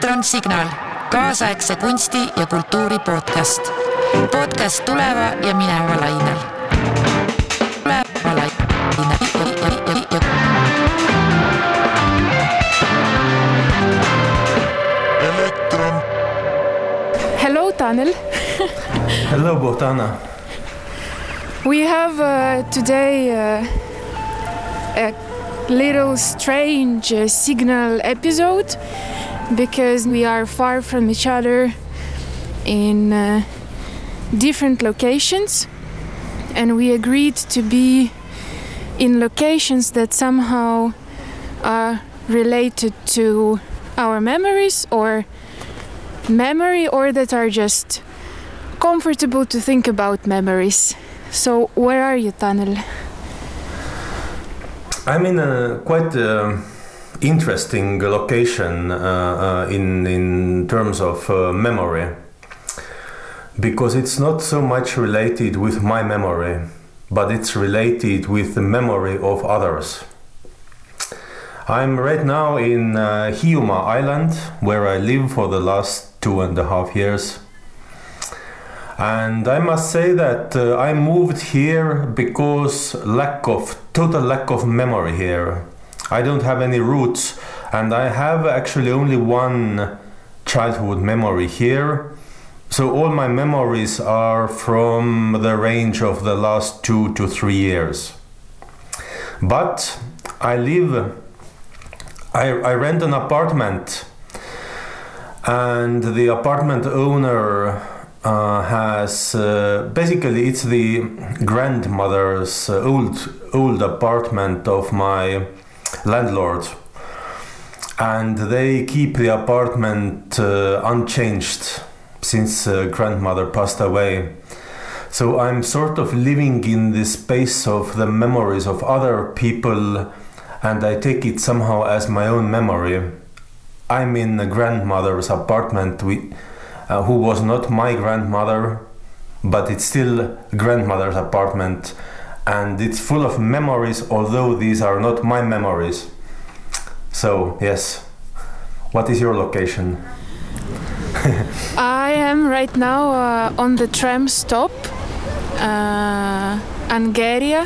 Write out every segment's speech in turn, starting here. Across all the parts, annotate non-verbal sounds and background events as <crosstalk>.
elektronsignaal, kaasaegse kunsti ja kultuuri podcast. podcast tuleva ja mineva lainel. Hello, Tanel. Hello, Botana. We have uh, today uh, a little strange uh, signal episode because we are far from each other in uh, different locations and we agreed to be in locations that somehow are related to our memories or memory or that are just comfortable to think about memories. So, where are you, Tanel? I'm in a quite uh, interesting location uh, uh, in in terms of uh, memory because it's not so much related with my memory, but it's related with the memory of others. I'm right now in uh, Hiiumaa Island, where I live for the last two and a half years. And I must say that uh, I moved here because lack of total lack of memory here. I don't have any roots, and I have actually only one childhood memory here. So all my memories are from the range of the last two to three years. But I live, I, I rent an apartment, and the apartment owner uh, has uh, basically it's the grandmother's uh, old old apartment of my landlord and they keep the apartment uh, unchanged since uh, grandmother passed away. So i'm sort of living in the space of the memories of other people and i take it somehow as my own memory. I'm in a grandmother's apartment with uh, who was not my grandmother, but it's still grandmother's apartment, and it's full of memories, although these are not my memories. So yes, what is your location? <laughs> I am right now uh, on the tram stop, uh, Angeria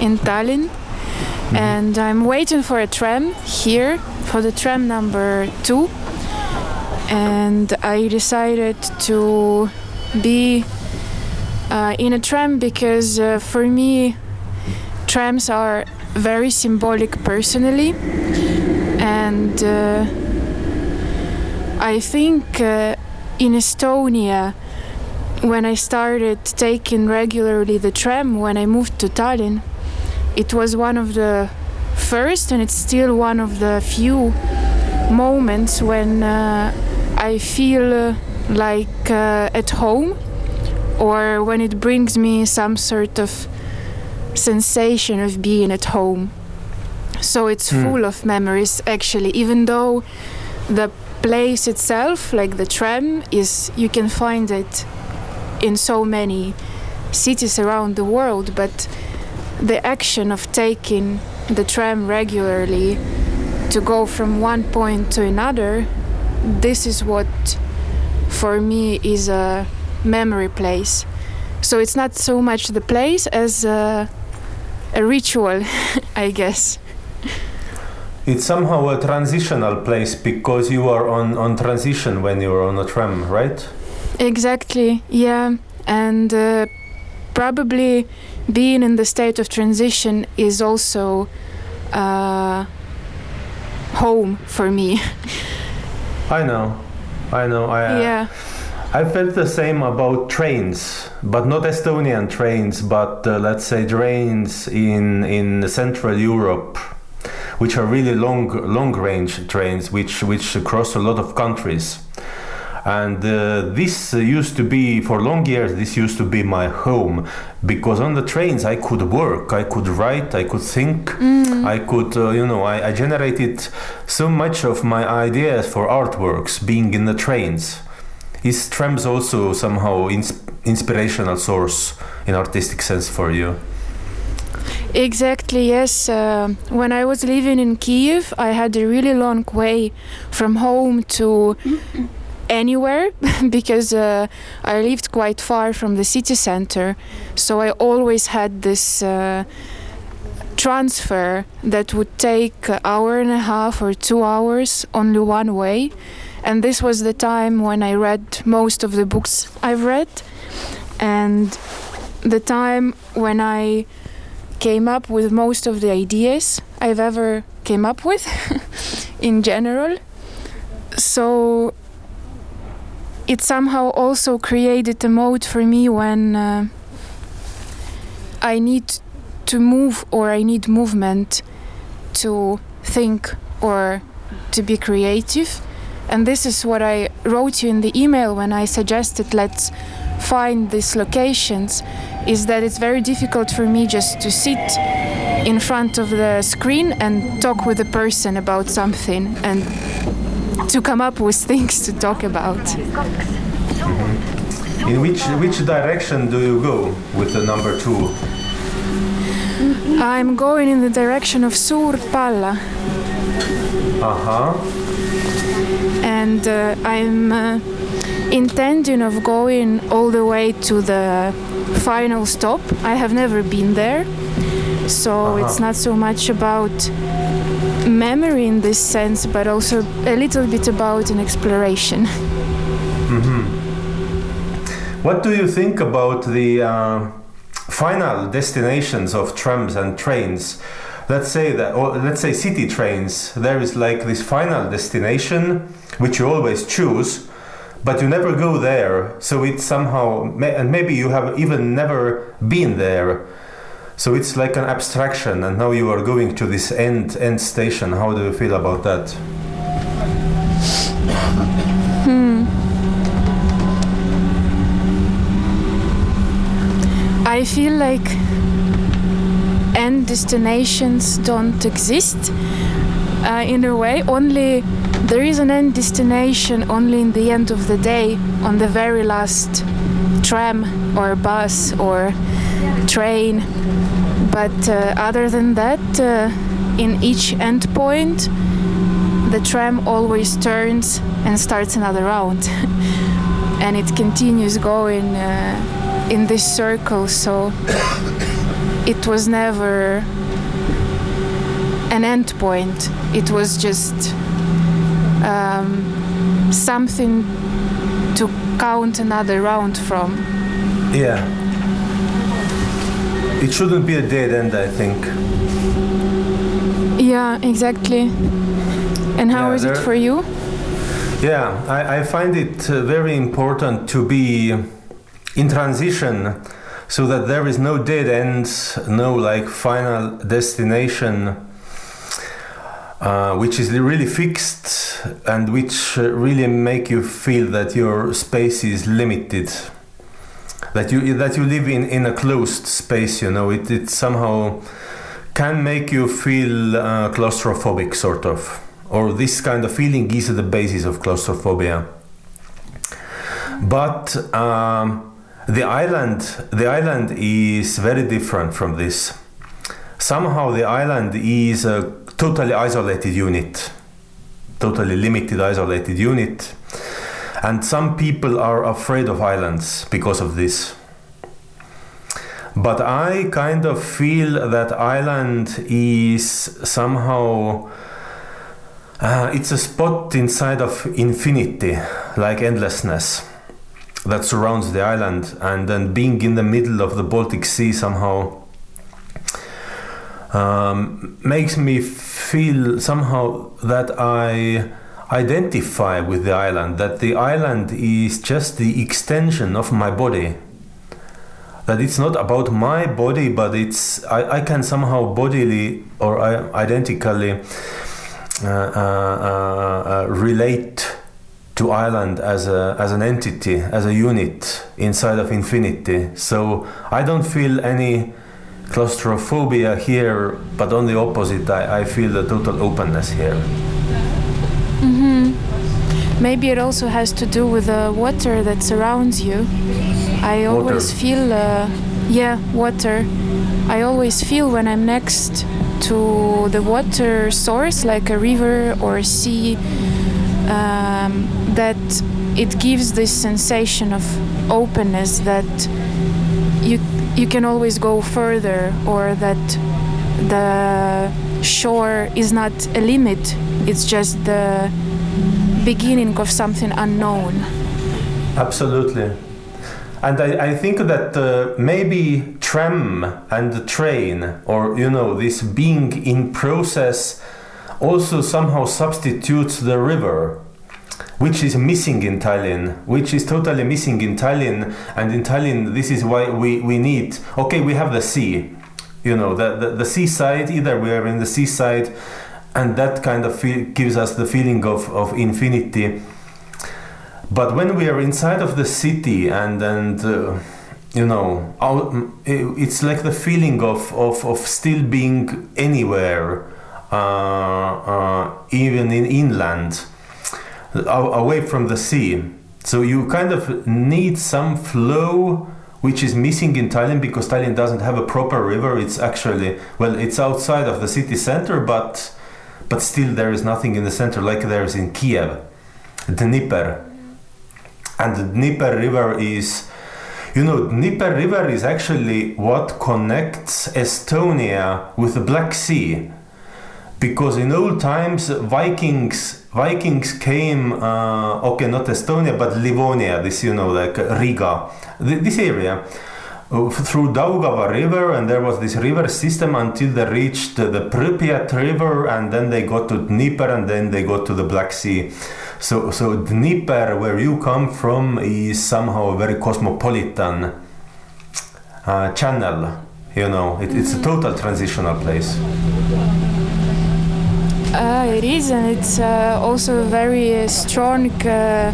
in Tallinn, and I'm waiting for a tram here for the tram number two. And I decided to be uh, in a tram because uh, for me, trams are very symbolic personally. And uh, I think uh, in Estonia, when I started taking regularly the tram when I moved to Tallinn, it was one of the first and it's still one of the few moments when uh, I feel uh, like at home or when it brings me some sort of sensation of being at home. So it's Hmm. full of memories actually, even though the place itself, like the tram, is you can find it in so many cities around the world, but the action of taking the tram regularly to go from one point to another, this is what for me is a memory place. So it's not so much the place as a, a ritual, <laughs> I guess. It's somehow a transitional place because you are on, on transition when you're on a tram, right? Exactly, yeah. And uh, probably being in the state of transition is also uh, home for me. <laughs> I know, I know. I, yeah, I felt the same about trains, but not Estonian trains, but uh, let's say trains in in Central Europe, which are really long long range trains, which which cross a lot of countries. And uh, this used to be for long years. This used to be my home because on the trains I could work, I could write, I could think, I could, uh, you know, I, I generated so much of my ideas for artworks being in the trains. Is trams also somehow ins- inspirational source in artistic sense for you? Exactly, yes. Uh, when I was living in Kiev, I had a really long way from home to <laughs> anywhere <laughs> because uh, I lived quite far from the city center. So I always had this uh, transfer that would take an hour and a half or two hours only one way. And this was the time when I read most of the books I've read. And the time when I came up with most of the ideas I've ever came up with <laughs> in general. So it somehow also created a mode for me when uh, I need to move or I need movement to think or to be creative. And this is what I wrote you in the email when I suggested let's find these locations is that it's very difficult for me just to sit in front of the screen and talk with a person about something and to come up with things to talk about. In which which direction do you go with the number two? I'm going in the direction of Suur Paala Uh huh. And uh, I'm uh, intending of going all the way to the final stop. I have never been there, so it's not so much about memory in this sense, but also a little bit about an exploration. <laughs> What do you think about the uh, final destinations of trams and trains? Let's say that, or let's say city trains. There is like this final destination, which you always choose, but you never go there. So it's somehow, and maybe you have even never been there. So it's like an abstraction, and now you are going to this end end station. How do you feel about that? Hmm. I feel like end destinations don't exist uh, in a way. Only there is an end destination only in the end of the day, on the very last tram or bus or train. But uh, other than that, uh, in each end point, the tram always turns and starts another round. <laughs> and it continues going uh, in this circle, so it was never an end point. It was just um, something to count another round from. Yeah. It shouldn't be a dead end, I think. Yeah, exactly. And how Yeah, is it for you? Yeah, I, I find it uh, very important to be in transition so that there is no dead ends, no like final destination, uh, which is really fixed and which uh, really make you feel that your space is limited. That you that you live in, in a closed space, you know, it, it somehow can make you feel uh, claustrophobic, sort of or this kind of feeling is the basis of claustrophobia. But um, the island, the island is very different from this. Somehow the island is a totally isolated unit, totally limited isolated unit, and some people are afraid of islands because of this. But I kind of feel that island is somehow uh, it's a spot inside of infinity, like endlessness, that surrounds the island, and then being in the middle of the Baltic Sea somehow um, makes me feel somehow that I identify with the island, that the island is just the extension of my body. That it's not about my body, but it's I, I can somehow bodily or I, identically uh, uh, uh, relate to Ireland as a as an entity, as a unit inside of infinity. So I don't feel any claustrophobia here, but on the opposite, I, I feel the total openness here. Mhm. Maybe it also has to do with the water that surrounds you. I always Water. feel, uh, yeah, water. I always feel when I'm next to the water source, like a river or a sea, um, that it gives this sensation of openness that you you can always go further, or that the shore is not a limit; it's just the beginning of something unknown. Absolutely. And I, I think that uh, maybe tram and train, or you know, this being in process, also somehow substitutes the river, which is missing in Tallinn, which is totally missing in Tallinn. And in Tallinn, this is why we, we need, okay, we have the sea, you know, the, the, the seaside, either we are in the seaside, and that kind of feel, gives us the feeling of, of infinity but when we are inside of the city and and uh, you know it's like the feeling of, of, of still being anywhere Uh, uh, even in inland away from the sea. So you kind of need some flow which is missing in Tallinn because Tallinn doesn't have a proper river. It's actually well it's outside of the city center but but still there is nothing in the center like there is in Kiev Dnieper. And the Dnieper River is you know Dnieper River is actually what connects Estonia with the Black Sea because in old times Vikings Vikings came uh, okay not Estonia but Livonia this you know like Riga this area uh, through Daugava River, and there was this river system until they reached the Pripyat River, and then they got to Dnieper, and then they got to the Black Sea. So, so Dnieper, where you come from, is somehow a very cosmopolitan uh, channel. You know, it, it's a total transitional place. Uh, it is, and it's uh, also very uh, strong. Uh,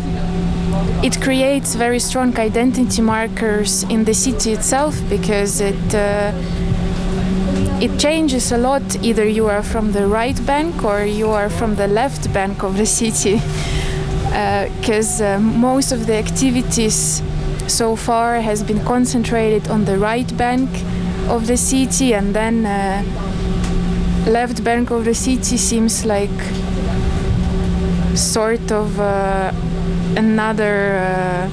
it creates very strong identity markers in the city itself because it uh, it changes a lot. Either you are from the right bank or you are from the left bank of the city, <laughs> because uh, most of the activities so far has been concentrated on the right bank of the city, and then left bank of the city seems like sort of uh, another uh,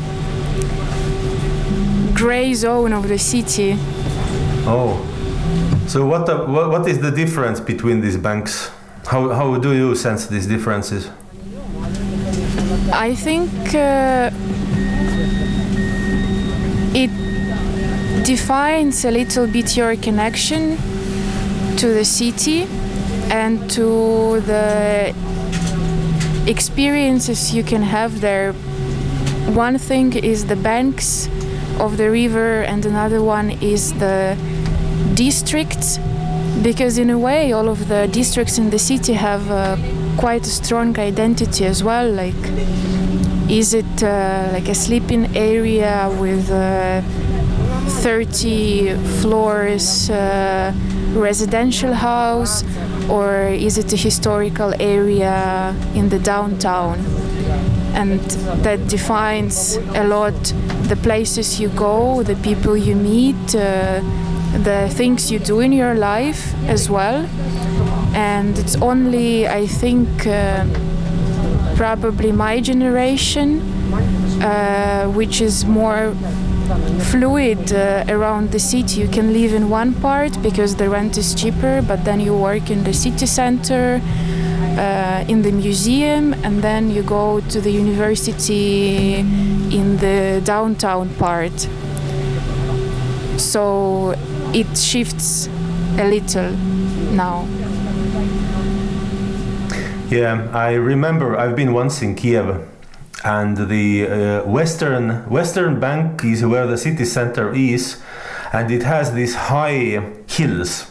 gray zone of the city. Oh, so what, the, what what is the difference between these banks? How how do you sense these differences? I think uh, it defines a little bit your connection to the city and to the experiences you can have there. One thing is the banks of the river, and another one is the districts, because in a way, all of the districts in the city have uh, quite a strong identity as well. Like, is it uh, like a sleeping area with uh, 30 floors? Residential house or is it a historical area in the downtown? And that defines a lot the places you go, the people you meet, uh, the things you do in your life as well. And it's only, I think, uh, probably my generation, uh, which is more fluid uh, around the city. You can live in one part because the rent is cheaper, but then you work in the city center, uh, in the museum, and then you go to the university in the downtown part. So it shifts a little now. Yeah, I remember I've been once in Kiev and the uh, western western bank is where the city center is and it has these high hills.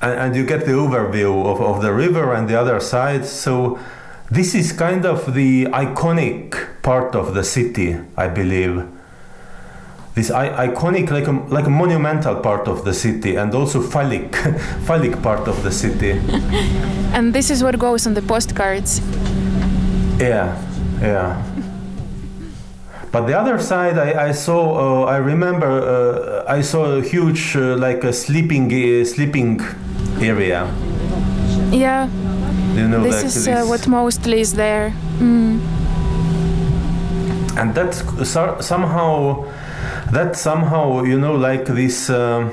And, and, you get the overview of, of the river and the other side. So this is kind of the iconic part of the city i believe. This I- iconic like a, like a monumental part of the city and also phallic <laughs> phallic part of the city. <laughs> And this is what goes on the postcards yeah, yeah. but the other side, I, I saw. Uh, I remember. Uh, I saw a huge, uh, like a sleeping, uh, sleeping area. Yeah, You know, this like is uh, this- what mostly is there. Mm. and that so- somehow that somehow you know like this um,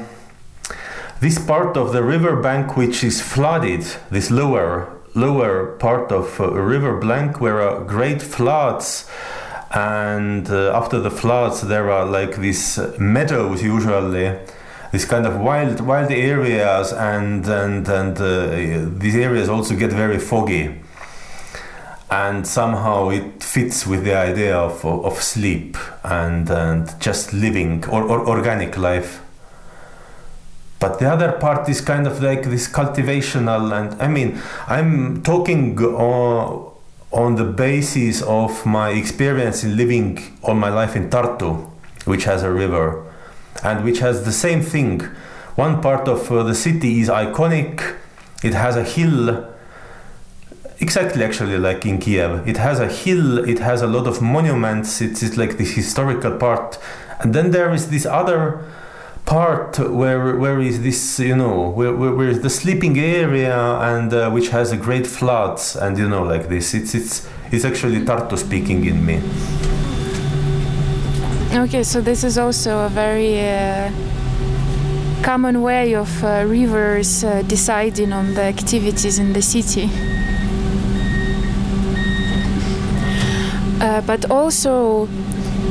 this part of the river bank which is flooded this lower lower part of uh, river bank where are great floods. And uh, after the floods there are like these meadows usually this kind of wild wild areas and and and uh, these areas also get very foggy. And somehow it fits with the idea of, of sleep and, and just living or, or organic life but the other part is kind of like this cultivational and i mean i'm talking on, on the basis of my experience in living all my life in tartu which has a river and which has the same thing. One part of uh, the city is iconic. It has a hill exactly actually like in kiev. It has a hill it has a lot of monuments. It's, it's like this historical part. And then there is this other part where where is this you know where, where, where is the sleeping area and uh, which has a great floods and you know like this it's it's it's actually tartu speaking in me Okay, so this is also a very uh, common way of uh, rivers uh, deciding on the activities in the city. Uh, but also,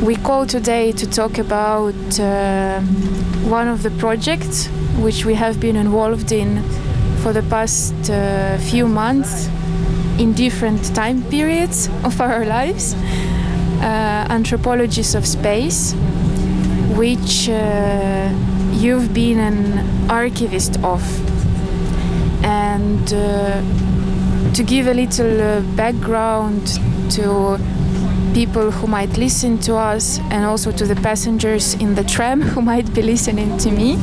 we call today to talk about uh, one of the projects which we have been involved in for the past uh, few months in different time periods of <laughs> our lives uh, Anthropologies of Space, which uh, you've been an archivist of. And uh, to give a little uh, background to people who might listen to us and also to the passengers in the tram who might be listening to me,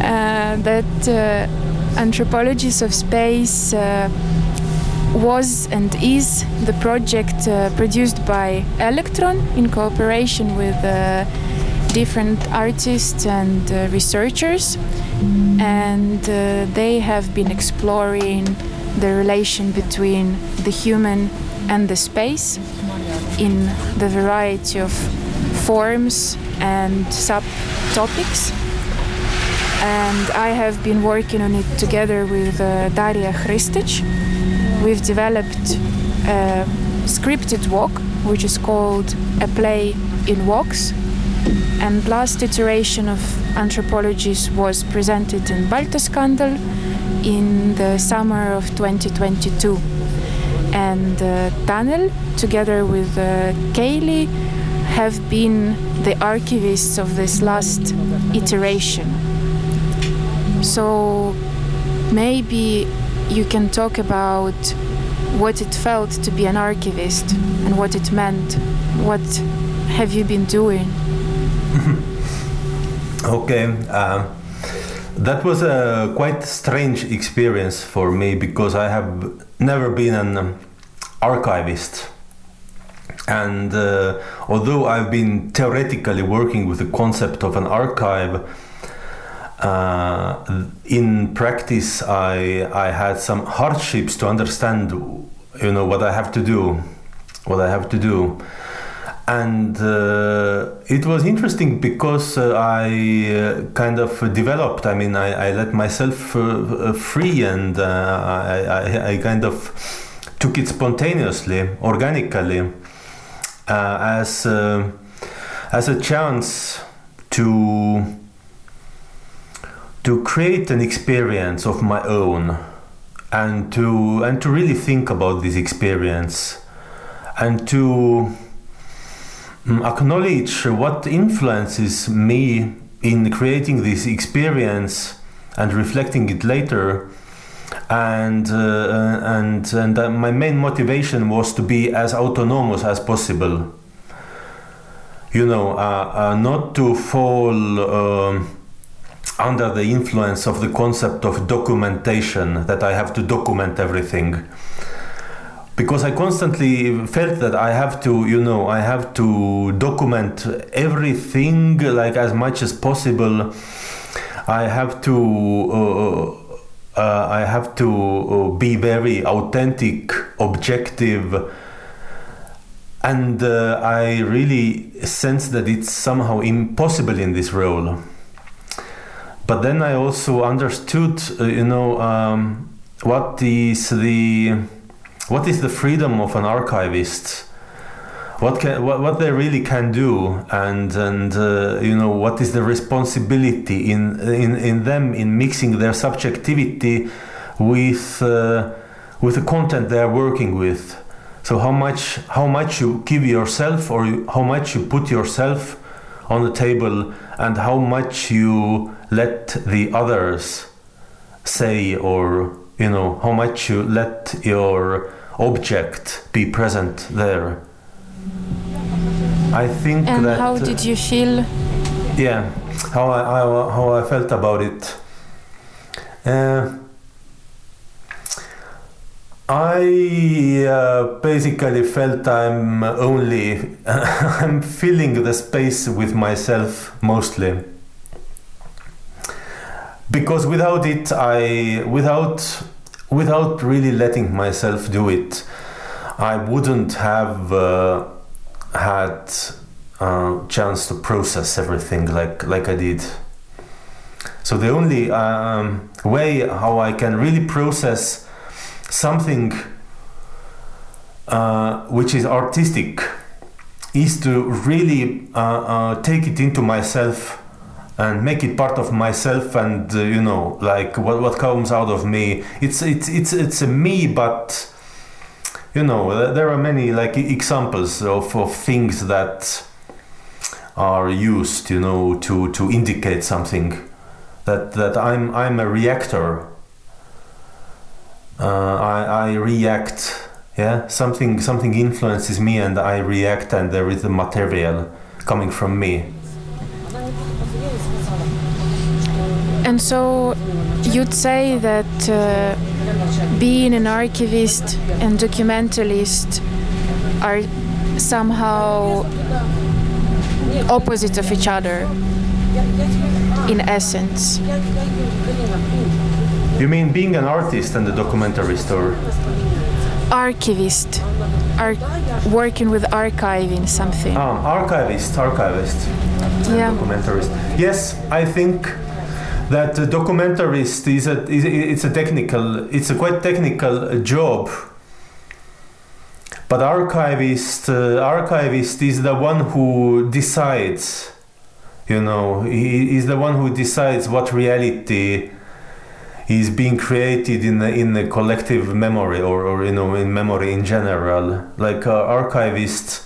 uh, that uh, Anthropologies of Space uh, was and is the project uh, produced by Elektron in cooperation with uh, different artists and uh, researchers. And they have been exploring the relation between the human and the space in the variety of forms and subtopics. And I have been working on it together with uh, Daria Hristic we've developed a scripted walk which is called a play in walks. And last iteration of anthropologies was presented in Baltoscandal in the summer of 2022 and uh, Tanel together with uh, Kelli have been the archivists of this last iteration so maybe you can talk about what it felt to be an archivist and what it meant. What have you been doing? <laughs> Okay, um, that was a quite strange experience for me because I have never been an archivist. And uh, although I've been theoretically working with the concept of an archive, uh, in practice, I I had some hardships to understand, you know, what I have to do, what I have to do, and uh, it was interesting because uh, I uh, kind of developed. I mean, I, I let myself uh, free, and I, I I kind of took it spontaneously, organically, uh, as uh, as a chance to to create an experience of my own and to and to really think about this experience and to mm, acknowledge what influences me in creating this experience and reflecting it later and uh, and and uh, my main motivation was to be as autonomous as possible you know uh, uh, not to fall um, under the influence of the concept of documentation that I have to document everything because I constantly felt that I have to, you know, I have to document everything like as much as possible. I have to, uh, uh, I have to uh, be very authentic, objective, and uh, I really sense that it's somehow impossible in this role. But then I also understood, uh, you know, um, what is the what is the freedom of an archivist what can what, what they really can do and and uh, you know what is the responsibility in in in them in mixing their subjectivity with uh, with the content they are working with. So how much how much you give yourself or you, how much you put yourself on the table and how much you let the others say or you know how much you let your object be present there i think And that how did you feel? yeah how i how, how i felt about it uh, I uh, basically felt I'm only <laughs> I'm filling the space with myself mostly because without it I without without really letting myself do it I wouldn't have uh, had a chance to process everything like like I did. So the only um, way how I can really process something uh, which is artistic is to really uh, uh, take it into myself and make it part of myself and uh, you know like what, what comes out of me. It's it's it's it's a me but you know there are many like examples of, of things that are used you know to to indicate something. That that I'm I'm a reactor. Uh, I, I react yeah? Something something influences me and I react and there is a material coming from me. And so you'd say that uh, being an archivist and documentalist are somehow opposite of each other in essence. you mean being an artist and a documentarist or Archivist, ar- working with archiving something. um, archivist archivist Yeah. documentarist yes I think that a documentarist is a is, it's a technical it's a quite technical job. But archivist uh, archivist is the one who decides you know he is the one who decides what reality is being created in the in the collective memory or, or you know in memory in general. Like uh, archivist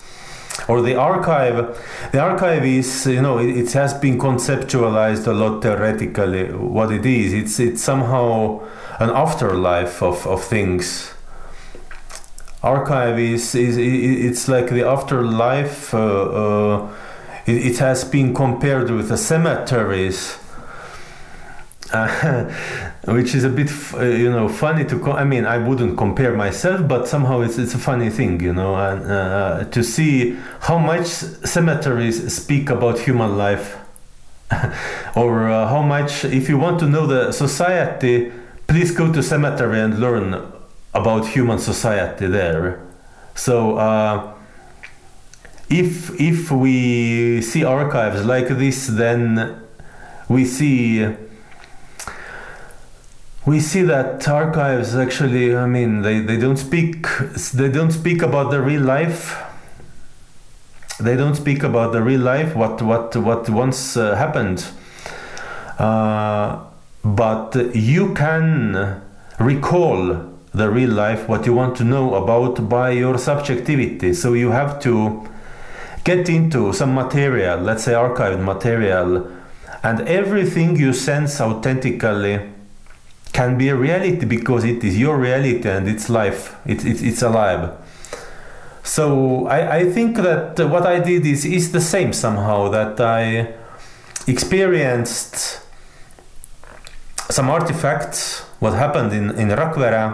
or the archive the archive is you know it, it has been conceptualized a lot theoretically. What it is it's it's somehow an afterlife of, of things. Archive is, is it's like the afterlife uh, uh, it, it has been compared with the cemeteries uh, <laughs> which is a bit uh, you know funny to co- I mean I wouldn't compare myself but somehow it's it's a funny thing you know and uh, to see how much cemeteries speak about human life. <laughs> Or uh, how much if you want to know the society please go to cemetery and learn about human society there. So uh, if if we see archives like this then we see we see that archives actually i mean they, they don't speak they don't speak about the real life. They don't speak about the real life what what what once uh, happened. Uh, but you can recall the real life what you want to know about by your subjectivity. So you have to get into some material let's say archived material and everything you sense authentically can be a reality because it is your reality and it's life. It, it, it's alive. So I, I think that what i did is, is the same somehow that i experienced some artifacts what happened in, in rakvere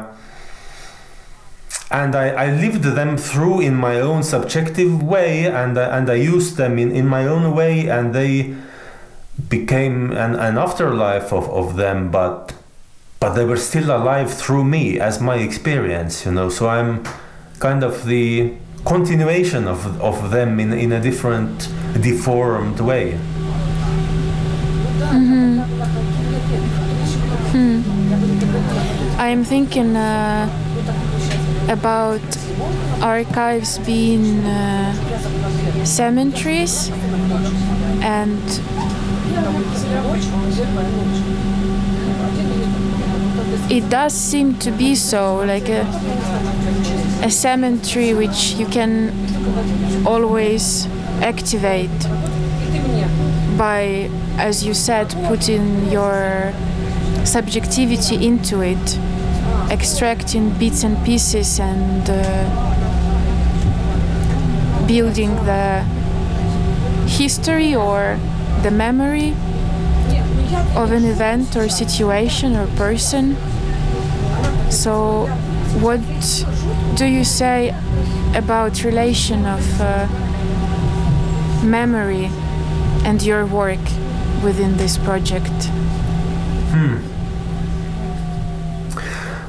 and I, I lived them through in my own subjective way and I- and I used them in, in my own way and they became an, an afterlife of, of them but but they were still alive through me as my experience you know so I'm kind of the continuation of, of them in, in a different deformed way Hmm. Hmm. I'm thinking uh, about archives being uh, cemeteries and it does seem to be so like a, a cemetery which you can always activate by as you said putting your subjectivity into it extracting bits and pieces and uh, building the history or the memory of an event or situation or person. So, what do you say about relation of uh, memory and your work within this project?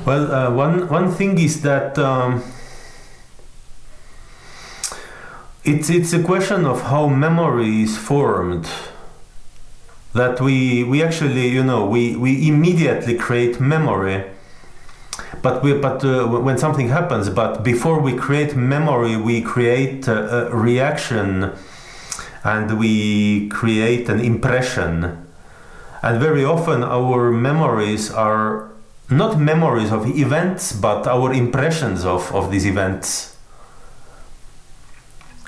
Well, uh, one one thing is that um, it's it's a question of how memory is formed. That we we actually you know we we immediately create memory, but we but uh, when something happens, but before we create memory, we create a, a reaction, and we create an impression, and very often our memories are not memories of events, but our impressions of, of these events.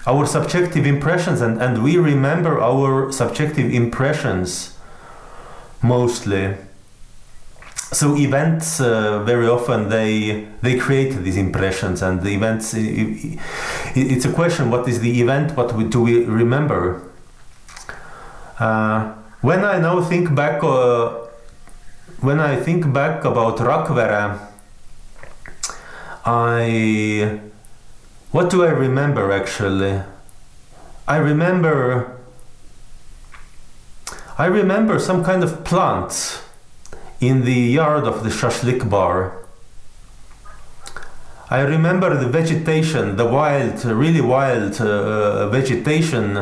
Our subjective impressions, and, and we remember our subjective impressions mostly. So events uh, very often they they create these impressions, and the events. i- i- i- It's a question: what is the event? What we, do we remember? Uh, when I now think back uh, when I think back about Rakvere, I what do I remember actually? I remember I remember some kind of plants in the yard of the shashlik bar. I remember the vegetation, the wild, really wild uh, vegetation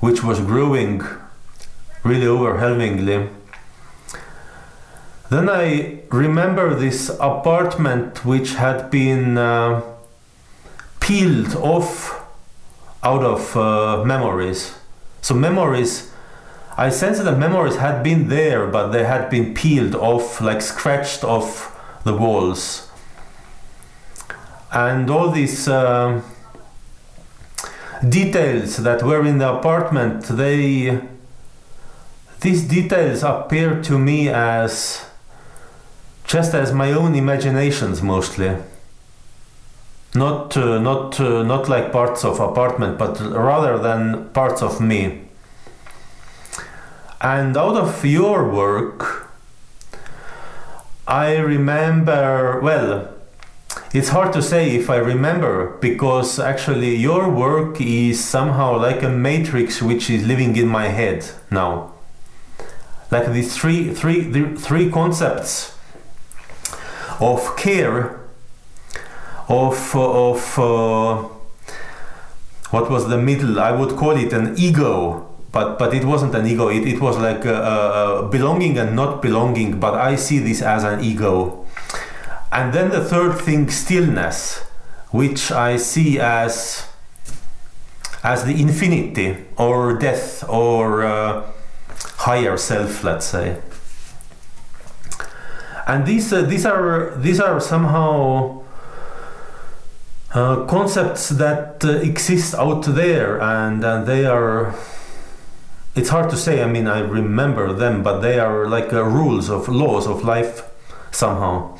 which was growing really overwhelmingly. Then I remember this apartment which had been uh, peeled off out of uh, memories. So, memories, I sense that memories had been there, but they had been peeled off, like scratched off the walls. And all these uh, details that were in the apartment, they these details appear to me as just as my own imaginations mostly not uh, not uh, not like parts of apartment but rather than parts of me and out of your work i remember well it's hard to say if i remember because actually your work is somehow like a matrix which is living in my head now. Like these three three the three concepts of care of of uh, what was the middle? I would call it an ego but but it wasn't an ego. It, it was like uh, belonging and not belonging but i see this as an ego. And then the third thing stillness which i see as as the infinity or death or uh, higher self let's say. And these uh, these are these are somehow uh, concepts that uh, exist out there and, and they are it's hard to say i mean i remember them but they are like uh, rules of laws of life somehow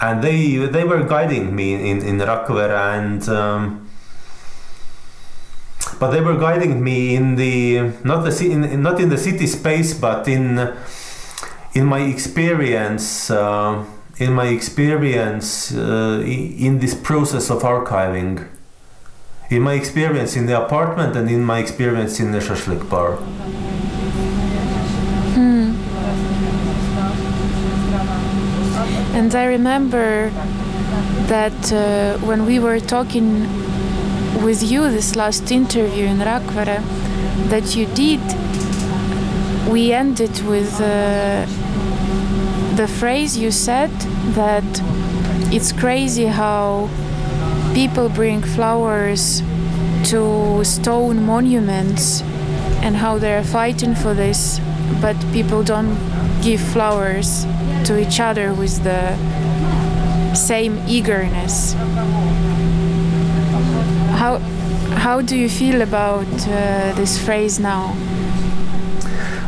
and they they were guiding me in in Rakvere and um, but they were guiding me in the not the in, not in the city space but in in my experience uh, in my experience uh, in this process of archiving. In my experience in the apartment and in my experience in the shashlik bar. Hmm. And I remember that uh, when we were talking with you this last interview in Rakvere, that you did, we ended with uh, the phrase you said that it's crazy how people bring flowers to stone monuments and how they're fighting for this, but people don't give flowers to each other with the same eagerness. How how do you feel about uh, this phrase now?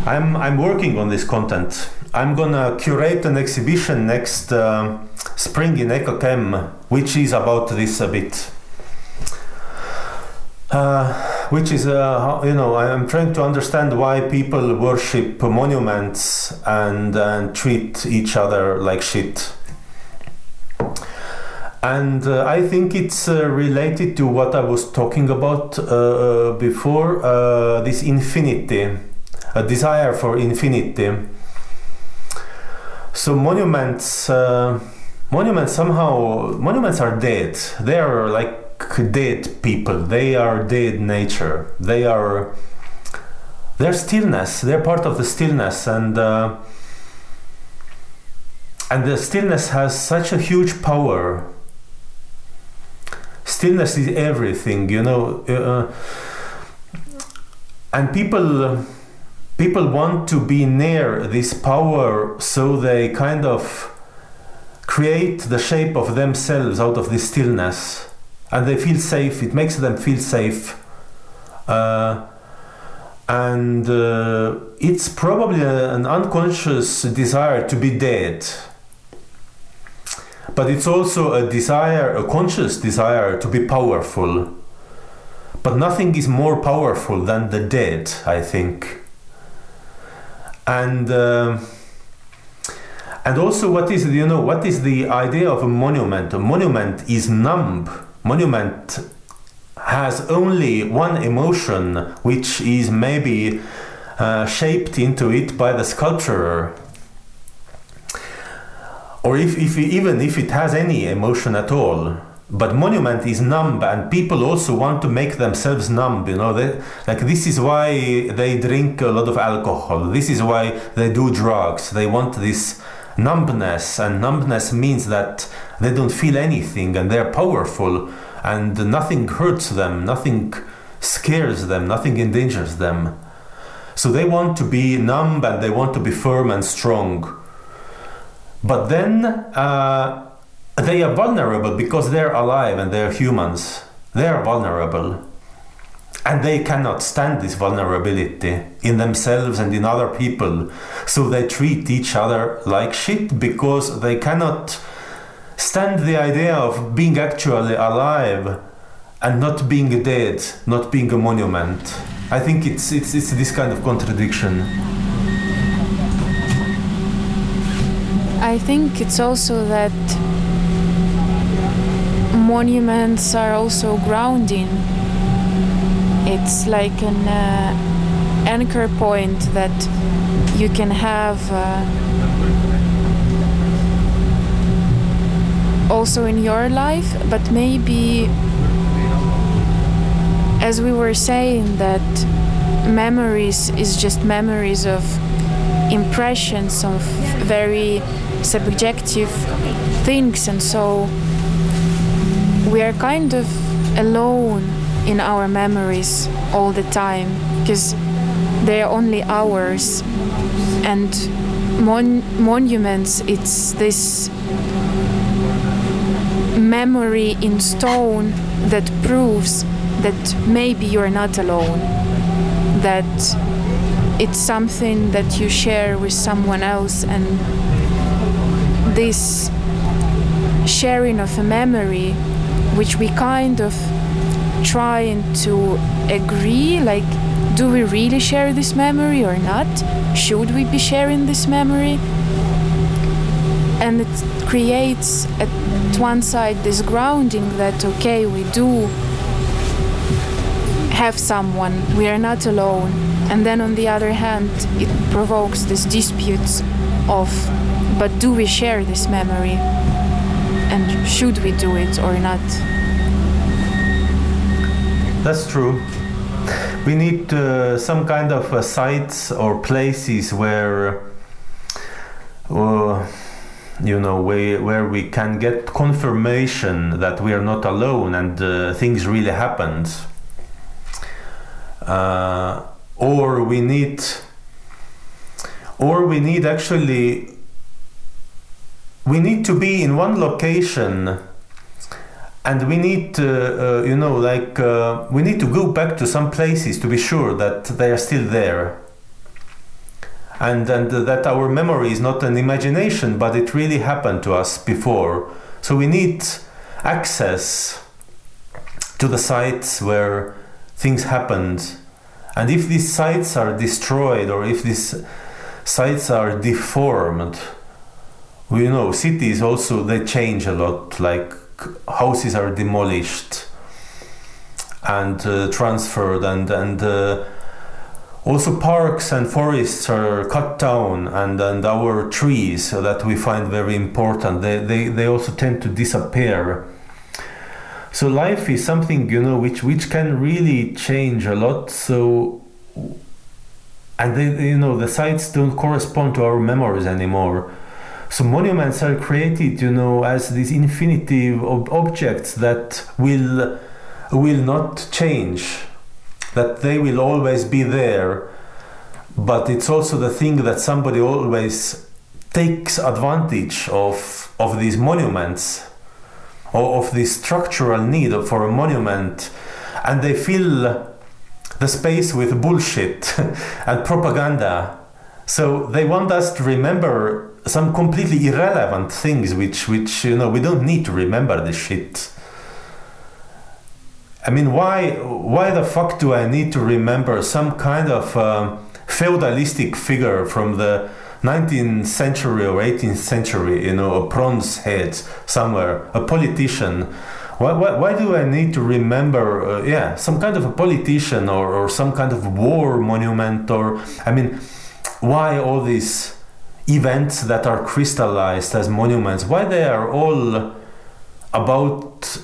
I'm I'm working on this content. I'm gonna curate an exhibition next uh, spring in EcoChem, which is about this a bit. Uh, which is, uh, you know, I'm trying to understand why people worship monuments and, and treat each other like shit. And uh, I think it's uh, related to what I was talking about uh, before uh, this infinity, a desire for infinity. So monuments, uh, monuments somehow, monuments are dead. They are like dead people. They are dead nature. They are, they're stillness. They're part of the stillness, and uh, and the stillness has such a huge power. Stillness is everything, you know, uh, and people people want to be near this power so they kind of create the shape of themselves out of this stillness. And they feel safe. It makes them feel safe. Uh, and uh, it's probably a- an unconscious desire to be dead. But it's also a desire a conscious desire to be powerful. But nothing is more powerful than the dead i think and uh, and also what is you know what is the idea of a monument? A monument is numb. Monument has only one emotion which is maybe uh, shaped into it by the sculptor or if, if even if it has any emotion at all but monument is numb and people also want to make themselves numb you know they, like this is why they drink a lot of alcohol. This is why they do drugs. They want this numbness and numbness means that they don't feel anything and they're powerful and nothing hurts them nothing scares them nothing endangers them. So they want to be numb and they want to be firm and strong. But then uh, they are vulnerable because they're alive and they're humans. They are vulnerable. And they cannot stand this vulnerability in themselves and in other people. So they treat each other like shit because they cannot stand the idea of being actually alive and not being dead, not being a monument. I think it's, it's, it's this kind of contradiction. I think it's also that monuments are also grounding. It's like an uh, anchor point that you can have uh, also in your life, but maybe, as we were saying, that memories is just memories of impressions of very subjective things, and so we are kind of alone in our memories all the time because they are only ours. And mon- monuments it's this memory in stone that proves that maybe you're not alone that it's something that you share with someone else and this sharing of a memory which we kind of trying to agree like do we really share this memory or not? Should we be sharing this memory? And it creates at one side this grounding that okay we do have someone we are not alone. And then on the other hand it provokes these disputes of but do we share this memory and should we do it or not That's true. We need uh, some kind of uh, sites or places where, uh, you know, where, where we can get confirmation that we are not alone and uh, things really happened. Uh, or we need, or we need actually, we need to be in one location and we need to, uh, you know like uh, we need to go back to some places to be sure that they are still there. And and that our memory is not an imagination but it really happened to us before. So we need access to the sites where things happened. And if these sites are destroyed or if these sites are deformed we know cities also they change a lot like houses are demolished and uh, transferred and and uh, also parks and forests are cut down and and our trees that we find very important they they, they also tend to disappear. So life is something you know which which can really change a lot so and they, you know the sites don't correspond to our memories anymore so monuments are created, you know, as these infinitive ob- objects that will will not change, that they will always be there. But it's also the thing that somebody always takes advantage of of these monuments, or of this structural need for a monument, and they fill the space with bullshit <laughs> and propaganda. So they want us to remember some completely irrelevant things which which you know we don't need to remember this shit. I mean why why the fuck do i need to remember some kind of uh, feudalistic figure from the 19th century or 18th century you know a bronze head somewhere a politician? Why, why, why do i need to remember uh, yeah some kind of a politician or, or some kind of war monument or i mean why all these events that are crystallized as monuments why they are all about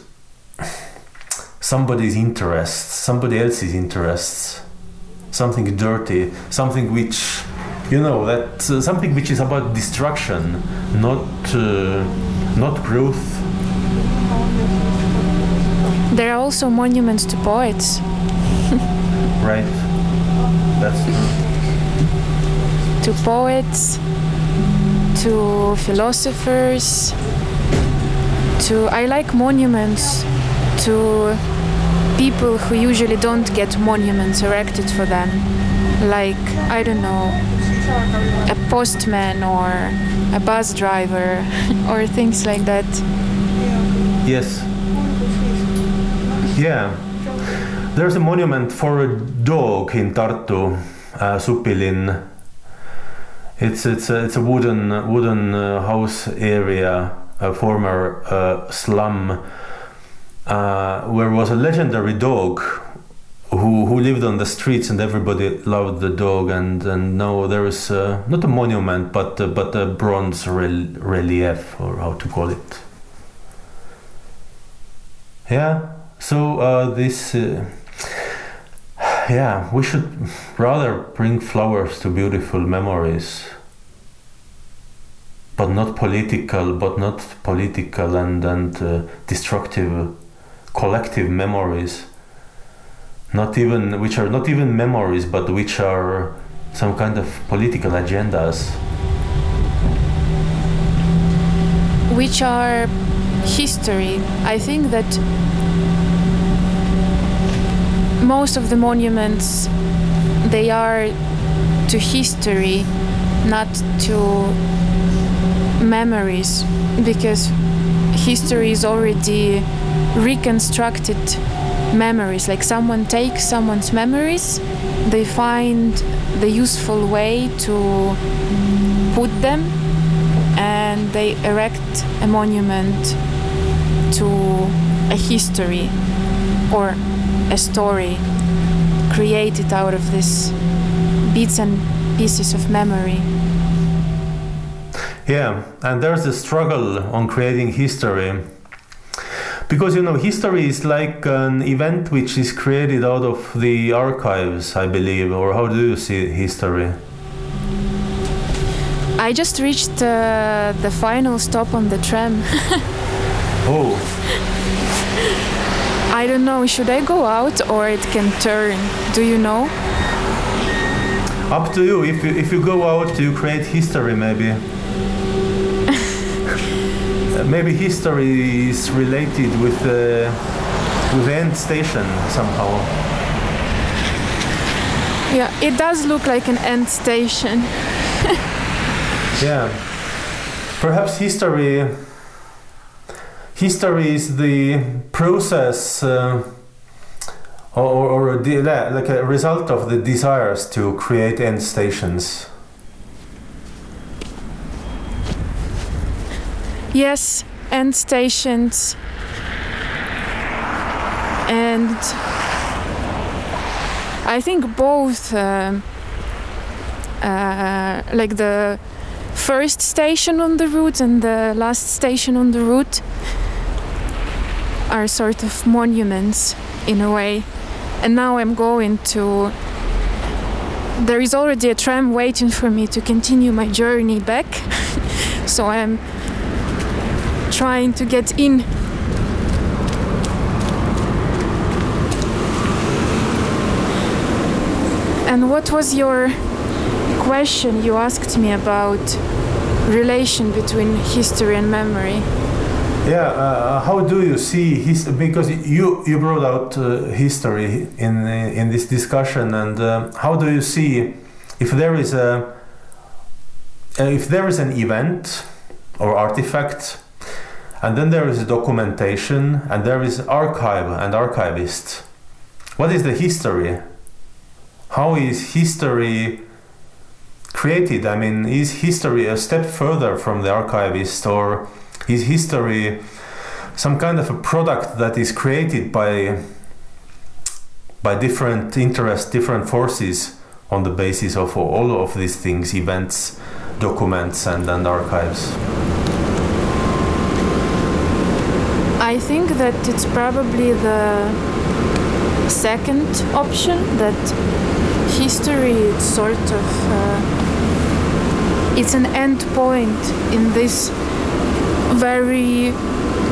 somebody's interests somebody else's interests something dirty something which you know that uh, something which is about destruction not uh, not growth. There are also monuments to poets. <laughs> Right. That's true. <laughs> to poets to philosophers, to I like monuments to people who usually don't get monuments erected for them, like I don't know, a postman or a bus driver <laughs> or things like that. Yes. Yeah. There's a monument for a dog in Tartu, uh, Supilinn it's it's a, it's a wooden wooden uh, house area, a former uh, slum, uh, where was a legendary dog who who lived on the streets and everybody loved the dog and and now there is uh, not a monument but uh, but a bronze rel relief or how to call it. Yeah. So uh, this yeah, we should rather bring flowers to beautiful memories. But not political, but not political and, and uh, destructive collective memories. Not even, which are not even memories, but which are some kind of political agendas. Which are history. I think that most of the monuments they are to history not to memories because history is already reconstructed memories. Like someone takes someone's memories they find the useful way to put them and they erect a monument to a history or a story created out of these bits and pieces of memory. Yeah, and there's a struggle on creating history. Because you know, history is like an event which is created out of the archives, I believe. Or how do you see history? I just reached uh, the final stop on the tram. <laughs> Oh, I don't know, should I go out or it can turn? Do you know? up to you. If you if you go out, you create history, maybe. <laughs> Uh, maybe history is related with the with the end station somehow. Yeah, it does look like an end station. <laughs> Yeah. Perhaps history history is the process uh, or, or like a result of the desires to create end stations. Yes, end stations. And I think both, um, uh, like the first station on the route and the last station on the route, are sort of monuments in a way. And now I'm going to. There is already a tram waiting for me to continue my journey back. <laughs> so I'm trying to get in. And what was your question you asked me about relation between history and memory? Yeah, uh, how do you see his because you you brought out uh, history in in this discussion and uh, how do you see if there is a uh, if there is an event or artifact and then there is documentation and there is archive and archivist what is the history? How is history created? I mean is history a step further from the archivist or is history some kind of a product that is created by by different interests different forces on the basis of all of these things events documents and, and archives. I think that it's probably the second option that history is sort of uh, it's an end point in this very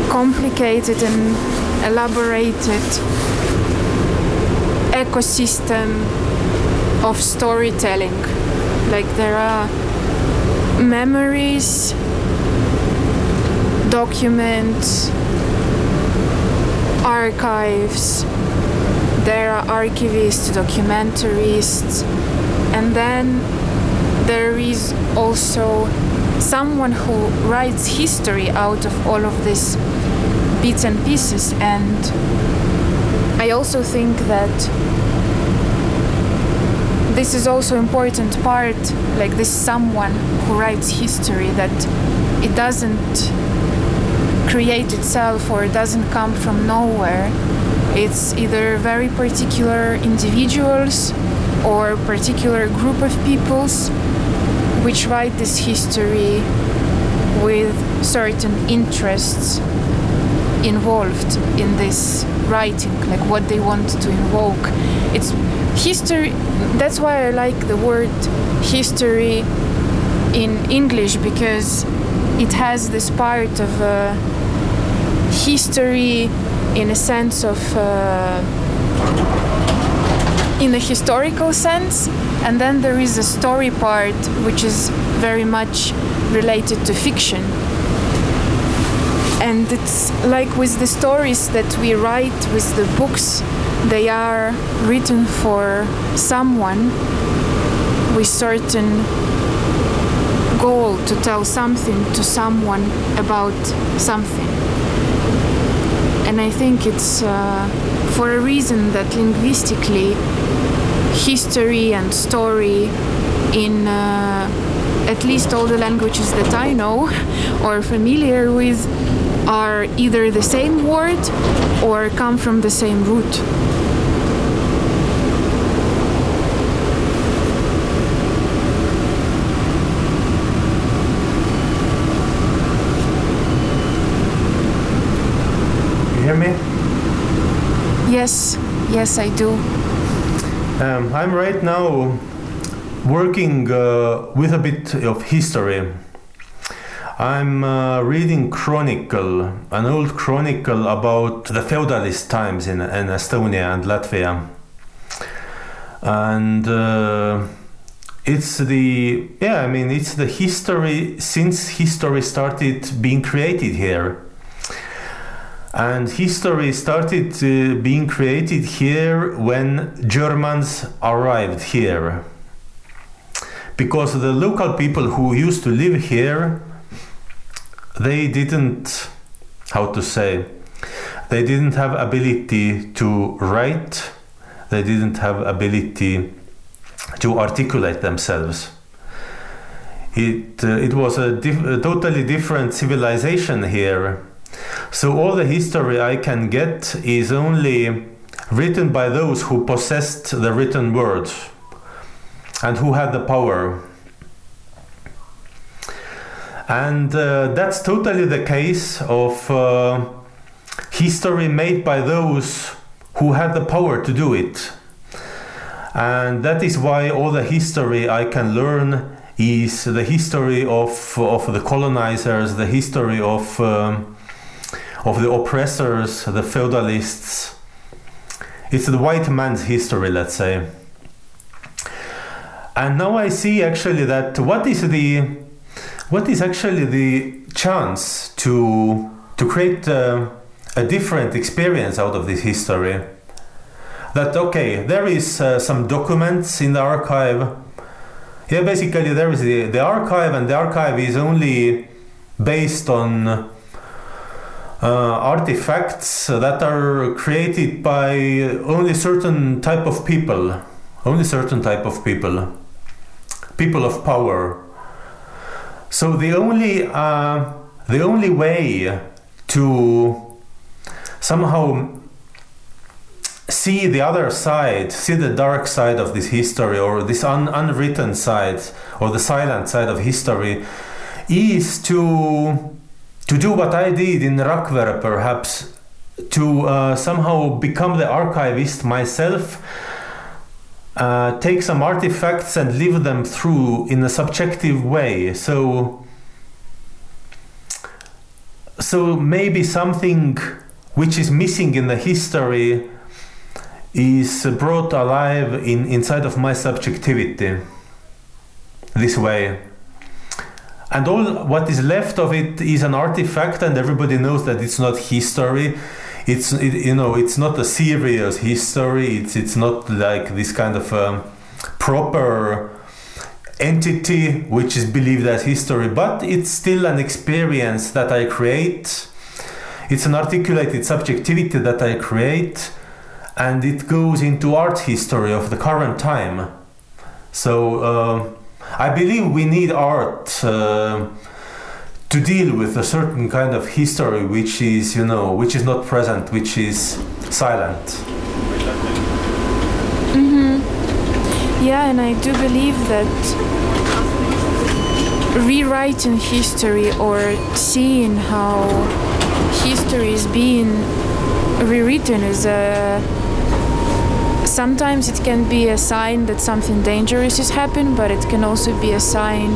complicated and elaborated ecosystem of storytelling. Like there are memories documents archives, there are archivists, documentarists, and then there is also someone who writes history out of all of these bits and pieces. And I also think that this is also important part, like this someone who writes history, that it doesn't create itself or it doesn't come from nowhere. It's either very particular individuals or particular group of peoples which write this history with certain interests involved in this writing, like what they want to invoke. It's history, that's why I like the word history in English because it has this part of uh, history in a sense of uh, in a historical sense and then there is a story part which is very much related to fiction and it's like with the stories that we write with the books they are written for someone with certain goal to tell something to someone about something. And I think it's uh, for a reason that linguistically, history and story in uh, at least all the languages that I know <laughs> or familiar with are either the same word or come from the same root. You hear me? Yes, yes, I do. Um, I'm right now working uh, with a bit of history. I'm uh, reading Chronicle, an old chronicle about the feudalist times in, in Estonia and Latvia. And uh, it's the, yeah, I mean, it's the history since history started being created here. And history started uh, being created here when Germans arrived here. Because the local people who used to live here, they didn't, how to say, they didn't have ability to write, they didn't have ability to articulate themselves. It, uh, it was a, dif- a totally different civilization here so all the history I can get is only written by those who possessed the written word and who had the power. And uh, that's totally the case of uh, history made by those who had the power to do it. And that is why all the history I can learn is the history of, of the colonizers, the history of. Um, of the oppressors, the feudalists. It's the white man's history, let's say. And now I see actually that what is the what is actually the chance to to create a, a different experience out of this history. That okay, there is uh, some documents in the archive. Yeah, basically there is the, the archive, and the archive is only based on uh, artifacts that are created by only certain type of people. Only certain type of people. People of power. So the only uh, the only way to somehow see the other side see the dark side of this history or this un- unwritten side or the silent side of history is to to do what I did in Rakvere, perhaps, to uh, somehow become the archivist myself, uh, take some artifacts and live them through in a subjective way. So, so maybe something which is missing in the history is brought alive in inside of my subjectivity. This way and all what is left of it is an artifact and everybody knows that it's not history. It's it, you know it's not a serious history. It's it's not like this kind of um, proper entity which is believed as history but it's still an experience that i create. It's an articulated subjectivity that i create and it goes into art history of the current time. So uh, I believe we need art uh, to deal with a certain kind of history which is, you know, which is not present, which is silent. Mm-hmm. Yeah, and I do believe that rewriting history or seeing how history is being rewritten is a sometimes it can be a sign that something dangerous is happening, but it can also be a sign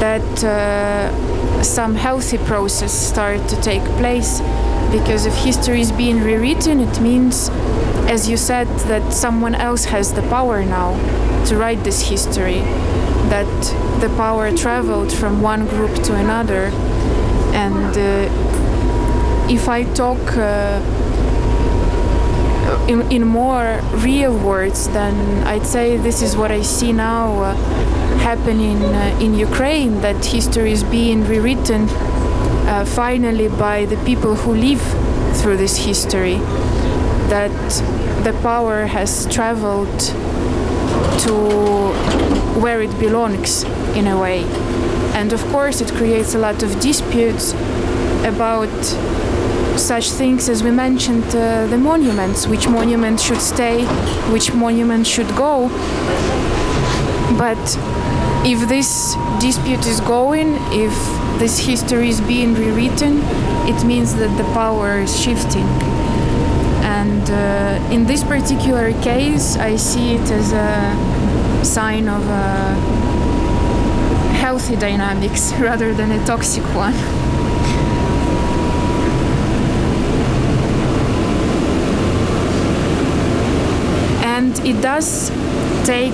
that uh, some healthy process start to take place. Because if history is being rewritten, it means, as you said, that someone else has the power now to write this history. That the power traveled from one group to another. And uh, if I talk uh, in, in more real words, then I'd say this is what I see now uh, happening uh, in Ukraine that history is being rewritten uh, finally by the people who live through this history. That the power has traveled to where it belongs in a way. And of course, it creates a lot of disputes about such things as we mentioned uh, the monuments, which monument should stay, which monument should go. But if this dispute is going, if this history is being rewritten, it means that the power is shifting. And uh, in this particular case, I see it as a sign of a healthy dynamics <laughs> rather than a toxic one. and it does take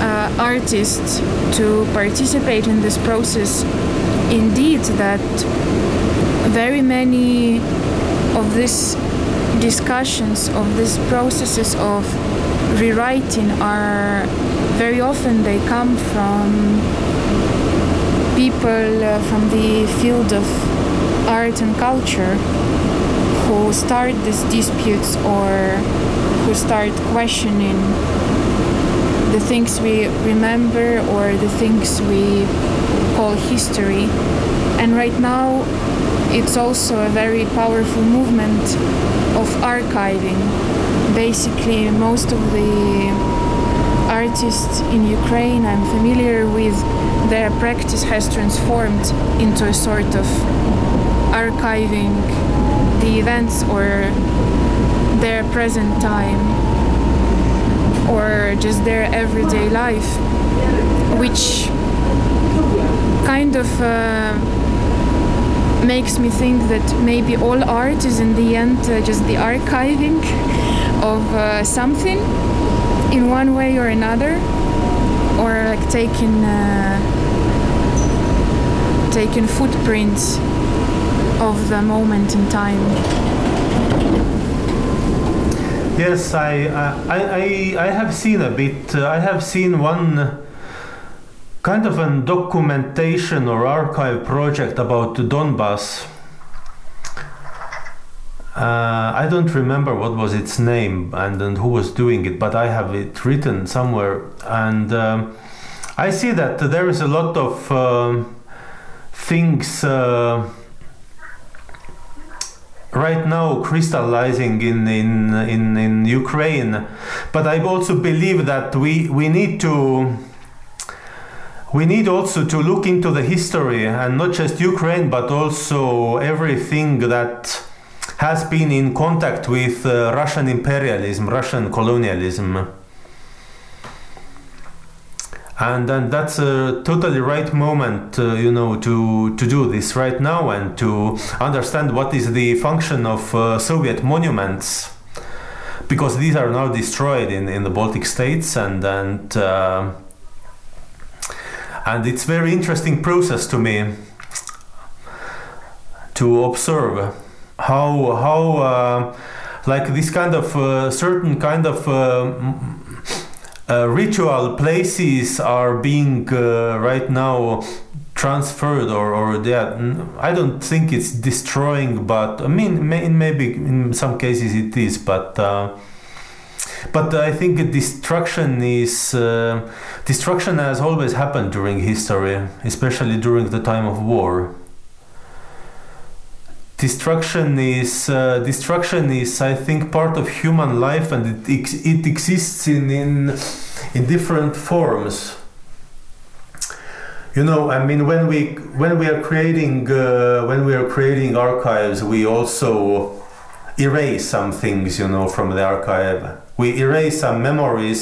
uh, artists to participate in this process. Indeed, that very many of these discussions, of these processes of rewriting are very often they come from people uh, from the field of art and culture who start these disputes or who start questioning the things we remember or the things we call history. And right now, it's also a very powerful movement of archiving. Basically, most of the artists in Ukraine I'm familiar with, their practice has transformed into a sort of archiving the events or their present time or just their everyday life, which kind of uh, makes me think that maybe all art is in the end uh, just the archiving of uh, something in one way or another, or like taking uh, taking footprints of the moment in time. Yes, I, I, I, I have seen a bit. Uh, I have seen one kind of a documentation or archive project about Donbass. Uh, I don't remember what was its name and, and who was doing it, but I have it written somewhere. And um, I see that there is a lot of um things. Uh, right now crystallizing in, in in in Ukraine. But I also believe that we we need to we need also to look into the history and not just Ukraine but also everything that has been in contact with uh, Russian imperialism Russian colonialism and then that's a totally right moment uh, you know to to do this right now and to understand what is the function of uh, soviet monuments. Because these are now destroyed in in the baltic states and and uh, and it's very interesting process to me to observe how how uh, like this kind of uh, certain kind of uh, ritual places are being uh, right now transferred or or yeah I don't think it's destroying but I mean may, maybe in some cases it is but uh, but I think destruction is uh, destruction has always happened during history especially during the time of war destruction is uh, destruction is I think part of human life and it, ex- it exists in, in in different forms. You know I mean when we when we are creating uh, when we are creating archives we also erase some things you know from the archive. We erase some memories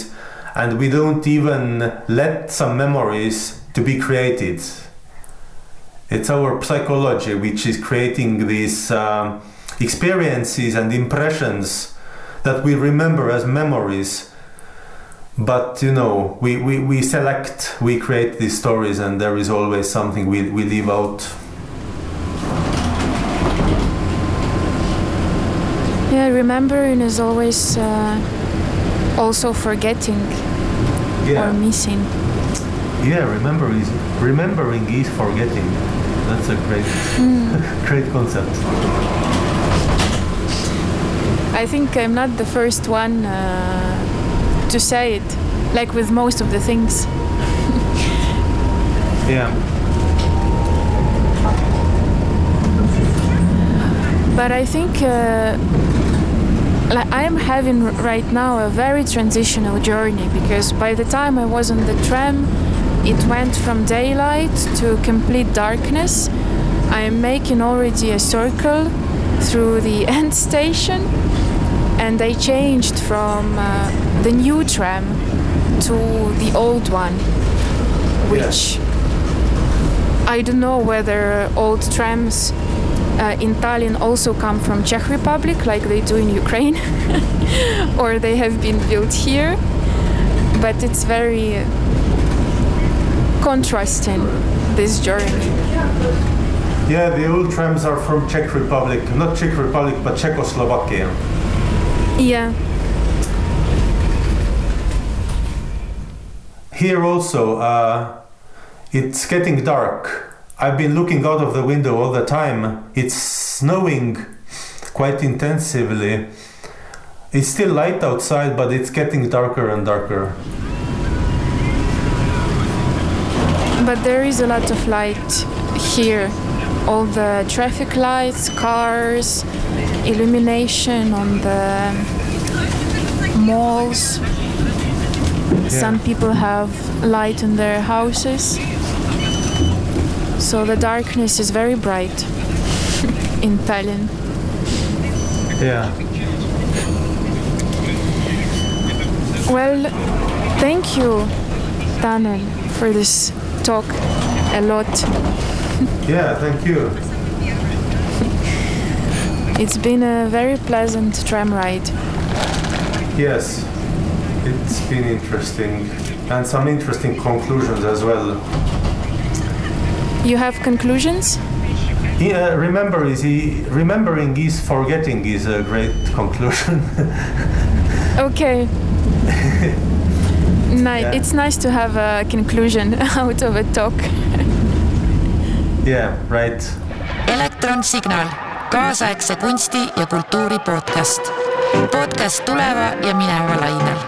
and we don't even let some memories to be created it's our psychology which is creating these um, experiences and impressions that we remember as memories but you know we, we, we select we create these stories and there is always something we, we leave out Yeah, remembering is always uh, also forgetting yeah. or missing. yeah remember is remembering is forgetting that's a great <laughs> great concept I think I'm not the first one uh, to say it. like with most of the things. <laughs> Yeah. But I think uh, like I am having right now a very transitional journey because by the time I was on the tram, it went from daylight to complete darkness. I am making already a circle through the <laughs> end station, and I changed from uh, the new tram to the old one, which I don't know whether old trams uh, in Tallinn also come from Czech Republic, like they do in Ukraine, <laughs> or they have been built here. But it's very contrasting this journey. Yeah, the old trams are from Czech Republic, not Czech Republic, but Czechoslovakia. Yeah, Here also, uh, it's getting dark. I've been looking out of the window all the time. It's snowing quite intensively. It's still light outside, but it's getting darker and darker. But there is a lot of light here. All the traffic lights, cars, illumination on the malls. Some people have light in their houses. So the darkness is very bright <laughs> in Tallinn. Yeah. Well, thank you, Tanel, for this talk a lot. Yeah, thank you. It's been a very pleasant tram ride. Yes, it's been interesting. And some interesting conclusions as well. You have conclusions? Yeah, uh, remember is he, remembering is forgetting is a great <laughs> conclusion. Okay. Ni- Yeah. It's nice to have a conclusion <laughs> out of a talk. yeah, right. elektronsignaal, kaasaegse kunsti ja kultuuri podcast. podcast tuleva ja mineva lainel